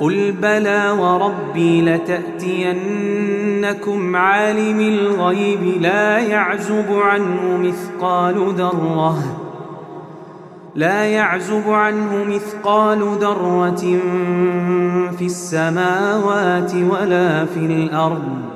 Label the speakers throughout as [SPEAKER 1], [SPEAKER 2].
[SPEAKER 1] قل بلى وربي لتأتينكم عالم الغيب لا يعزب عنه مثقال ذرة لا يعزب عنه مثقال ذرة في السماوات ولا في الأرض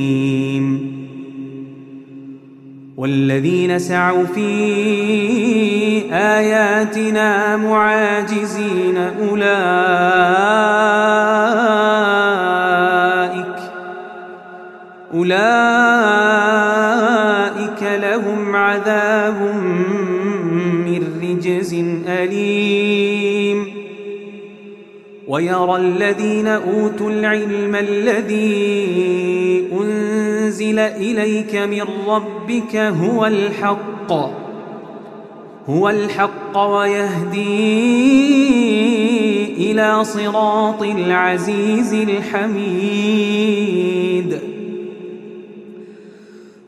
[SPEAKER 1] والذين سعوا في آياتنا معاجزين أولئك أولئك لهم عذاب من رجز أليم. ويرى الذين أوتوا العلم الذي أنزل إليك من ربك هو الحق هو الحق ويهدي إلى صراط العزيز الحميد.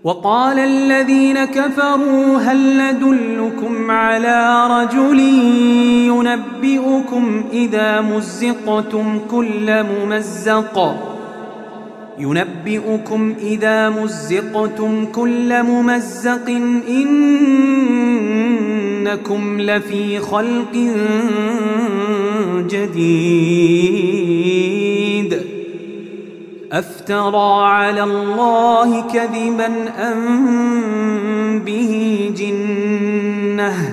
[SPEAKER 1] وقال الذين كفروا هل ندلكم على رجل ينبئكم إذا مزقتم كل ممزق؟ ينبئكم إذا مزقتم كل ممزق إنكم لفي خلق جديد. أفترى على الله كذبا أم به جنة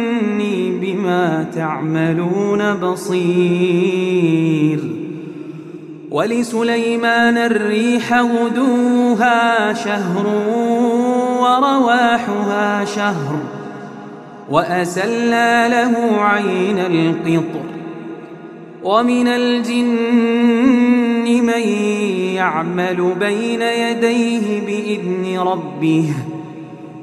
[SPEAKER 1] تعملون بصير. ولسليمان الريح غدوها شهر ورواحها شهر وأسلنا له عين القطر. ومن الجن من يعمل بين يديه بإذن ربه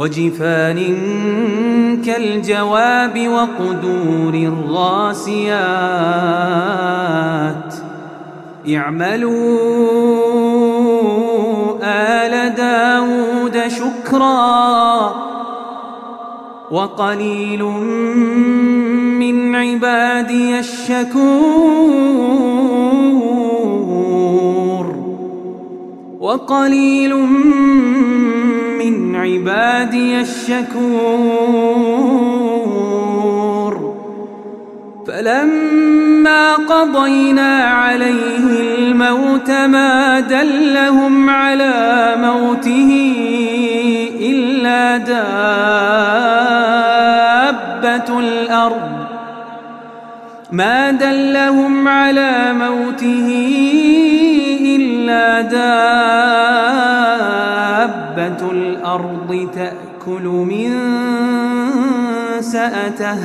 [SPEAKER 1] وجفان كالجواب وقدور الراسيات. اعملوا آل داود شكرا وقليل من عبادي الشكور. وقليل من عبادي الشكور. فلما قضينا عليه الموت ما دلهم على موته إلا دابة الأرض. ما دلهم على موته إلا دابة الأرض تأكل من سأته.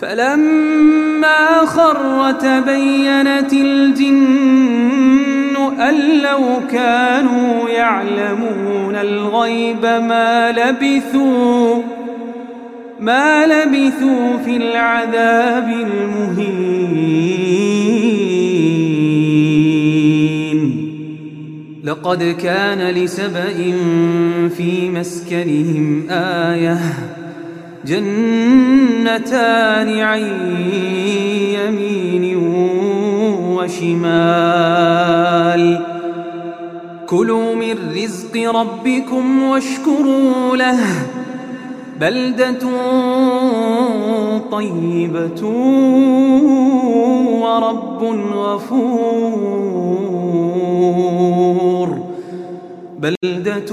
[SPEAKER 1] فلما خر تبينت الجن أن لو كانوا يعلمون الغيب ما لبثوا ما لبثوا في العذاب المهين. لقد كان لسبأ في مسكنهم آية. جنتان عن يمين وشمال. كلوا من رزق ربكم واشكروا له. بلدة طيبة ورب غفور. بلدة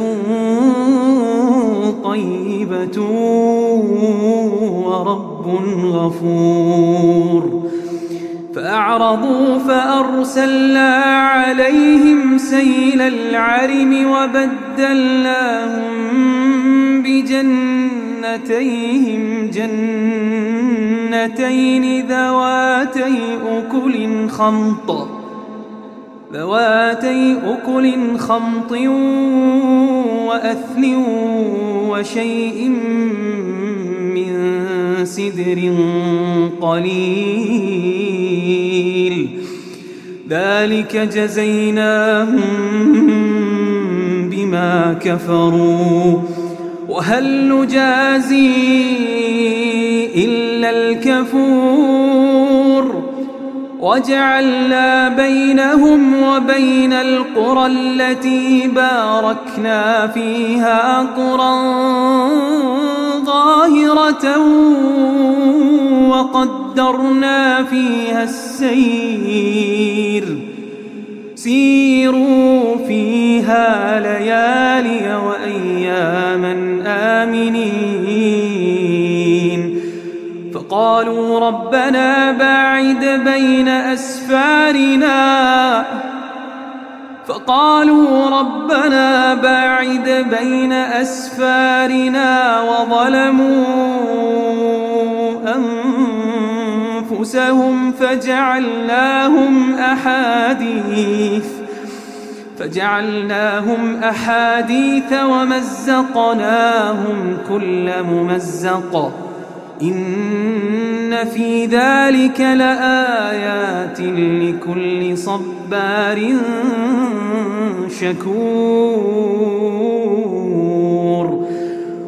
[SPEAKER 1] طيبة ورب غفور. فأعرضوا فأرسلنا عليهم سيل العرم وبدلناهم بجنتيهم جنتين ذواتي أكل خمط. ذواتي أكل خمط وأثل وشيء من سدر قليل. ذلك جزيناهم بما كفروا. وهل نجازي إلا الكفور وجعلنا بينهم وبين القرى التي باركنا فيها قرى ظاهرة وقدرنا فيها السير سيروا فيها ليالي وأياما آمنين. فقالوا ربنا باعد بين أسفارنا. فقالوا ربنا باعد بين أسفارنا وظلموا أنفسهم فجعلناهم أحاديث فجعلناهم أحاديث ومزقناهم كل ممزق. إن في ذلك لآيات لكل صبار شكور.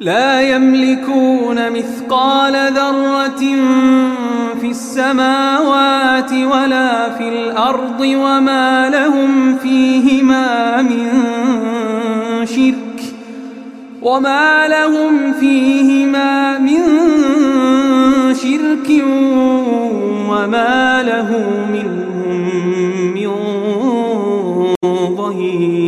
[SPEAKER 1] لا يملكون مثقال ذرة في السماوات ولا في الأرض وما لهم فيهما من شرك وما لهم فيهما من شرك وما له منهم من ظهير.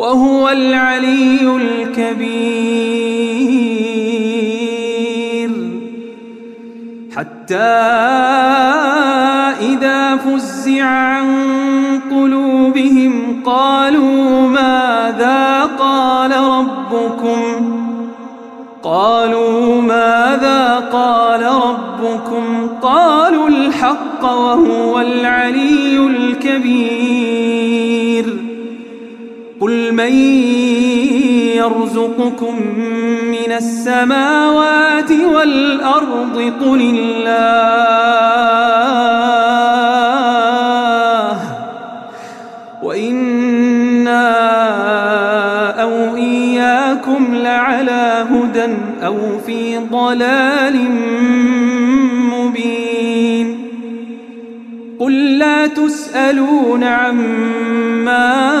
[SPEAKER 1] وهو العلي الكبير. حتى إذا فزع عن قلوبهم قالوا ماذا قال ربكم؟ قالوا ماذا قال ربكم؟ قالوا الحق وهو العلي الكبير. قل من يرزقكم من السماوات والأرض قل الله وإنا أو إياكم لعلى هدى أو في ضلال مبين قل لا تسألون عما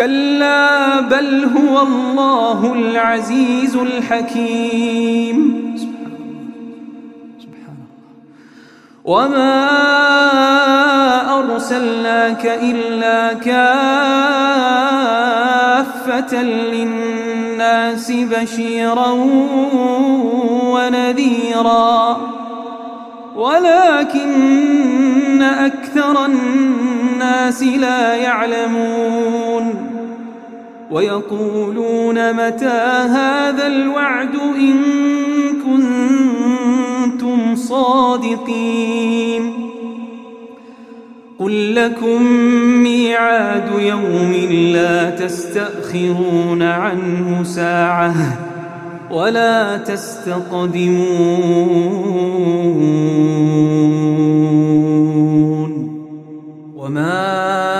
[SPEAKER 1] كلا بل هو الله العزيز الحكيم. وما أرسلناك إلا كافة للناس بشيرا ونذيرا. ولكن أكثر الناس لا يعلمون. ويقولون متى هذا الوعد إن كنتم صادقين قل لكم ميعاد يوم لا تستأخرون عنه ساعة ولا تستقدمون وما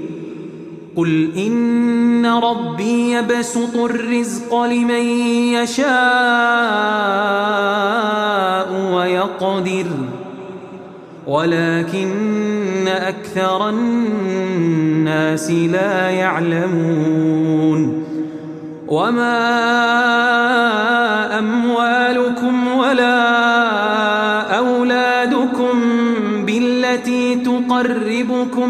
[SPEAKER 1] قل إن ربي يبسط الرزق لمن يشاء ويقدر ولكن أكثر الناس لا يعلمون. وما أموالكم ولا أولادكم بالتي تقربكم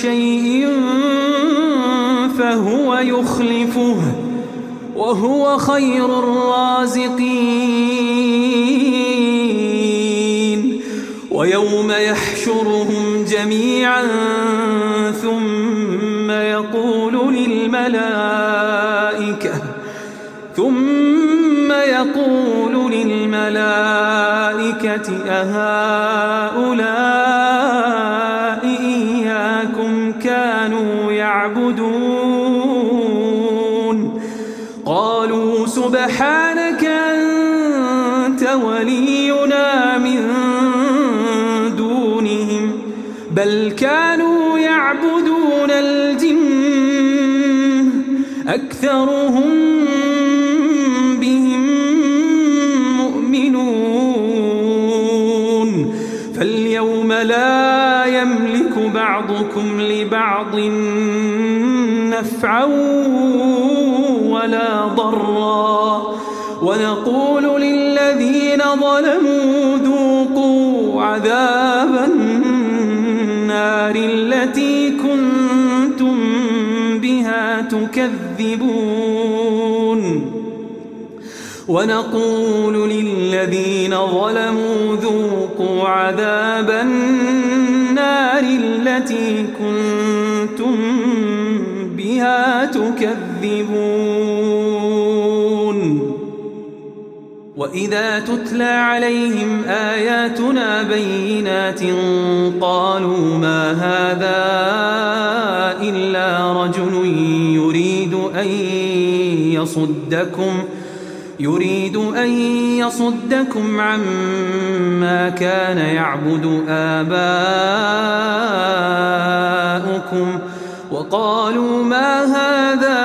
[SPEAKER 1] شيء فهو يخلفه وهو خير الرازقين. ويوم يحشرهم جميعا ثم يقول للملائكة ثم يقول للملائكة أهؤلاء أكثرهم بهم مؤمنون. فاليوم لا يملك بعضكم لبعض نفعا ولا ضرا. ونقول تكذبون ونقول للذين ظلموا ذوقوا عذاب النار التي كنتم بها تكذبون. وإذا تتلى عليهم آياتنا بينات قالوا ما هذا إلا رجل يريد أن يصدكم يريد أن يصدكم عما كان يعبد آباؤكم وقالوا ما هذا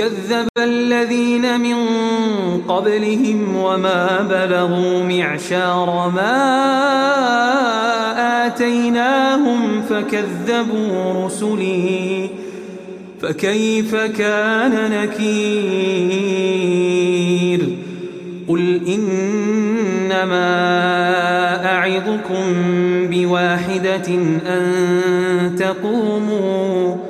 [SPEAKER 1] وكذب الذين من قبلهم وما بلغوا معشار ما آتيناهم فكذبوا رسلي فكيف كان نكير قل إنما أعظكم بواحدة أن تقوموا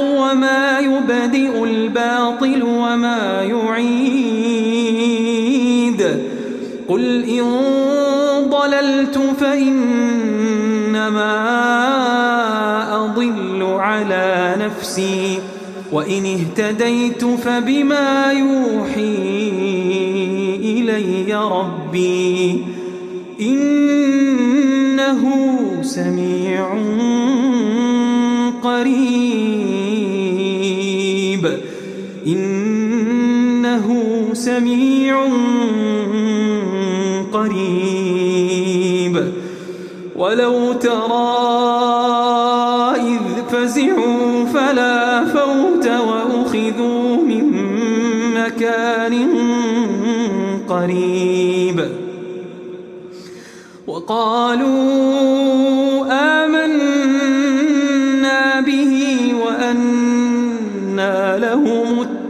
[SPEAKER 1] وما يبدئ الباطل وما يعيد. قل إن ضللت فإنما أضل على نفسي وإن اهتديت فبما يوحي إلي ربي. إنه سميع قريب. إنه سميع قريب. ولو ترى إذ فزعوا فلا فوت وأخذوا من مكان قريب. وقالوا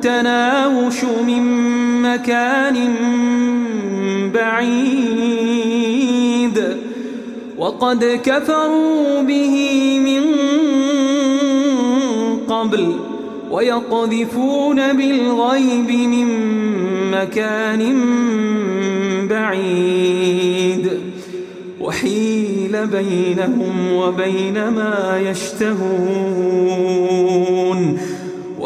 [SPEAKER 1] التناوش من مكان بعيد وقد كفروا به من قبل ويقذفون بالغيب من مكان بعيد وحيل بينهم وبين ما يشتهون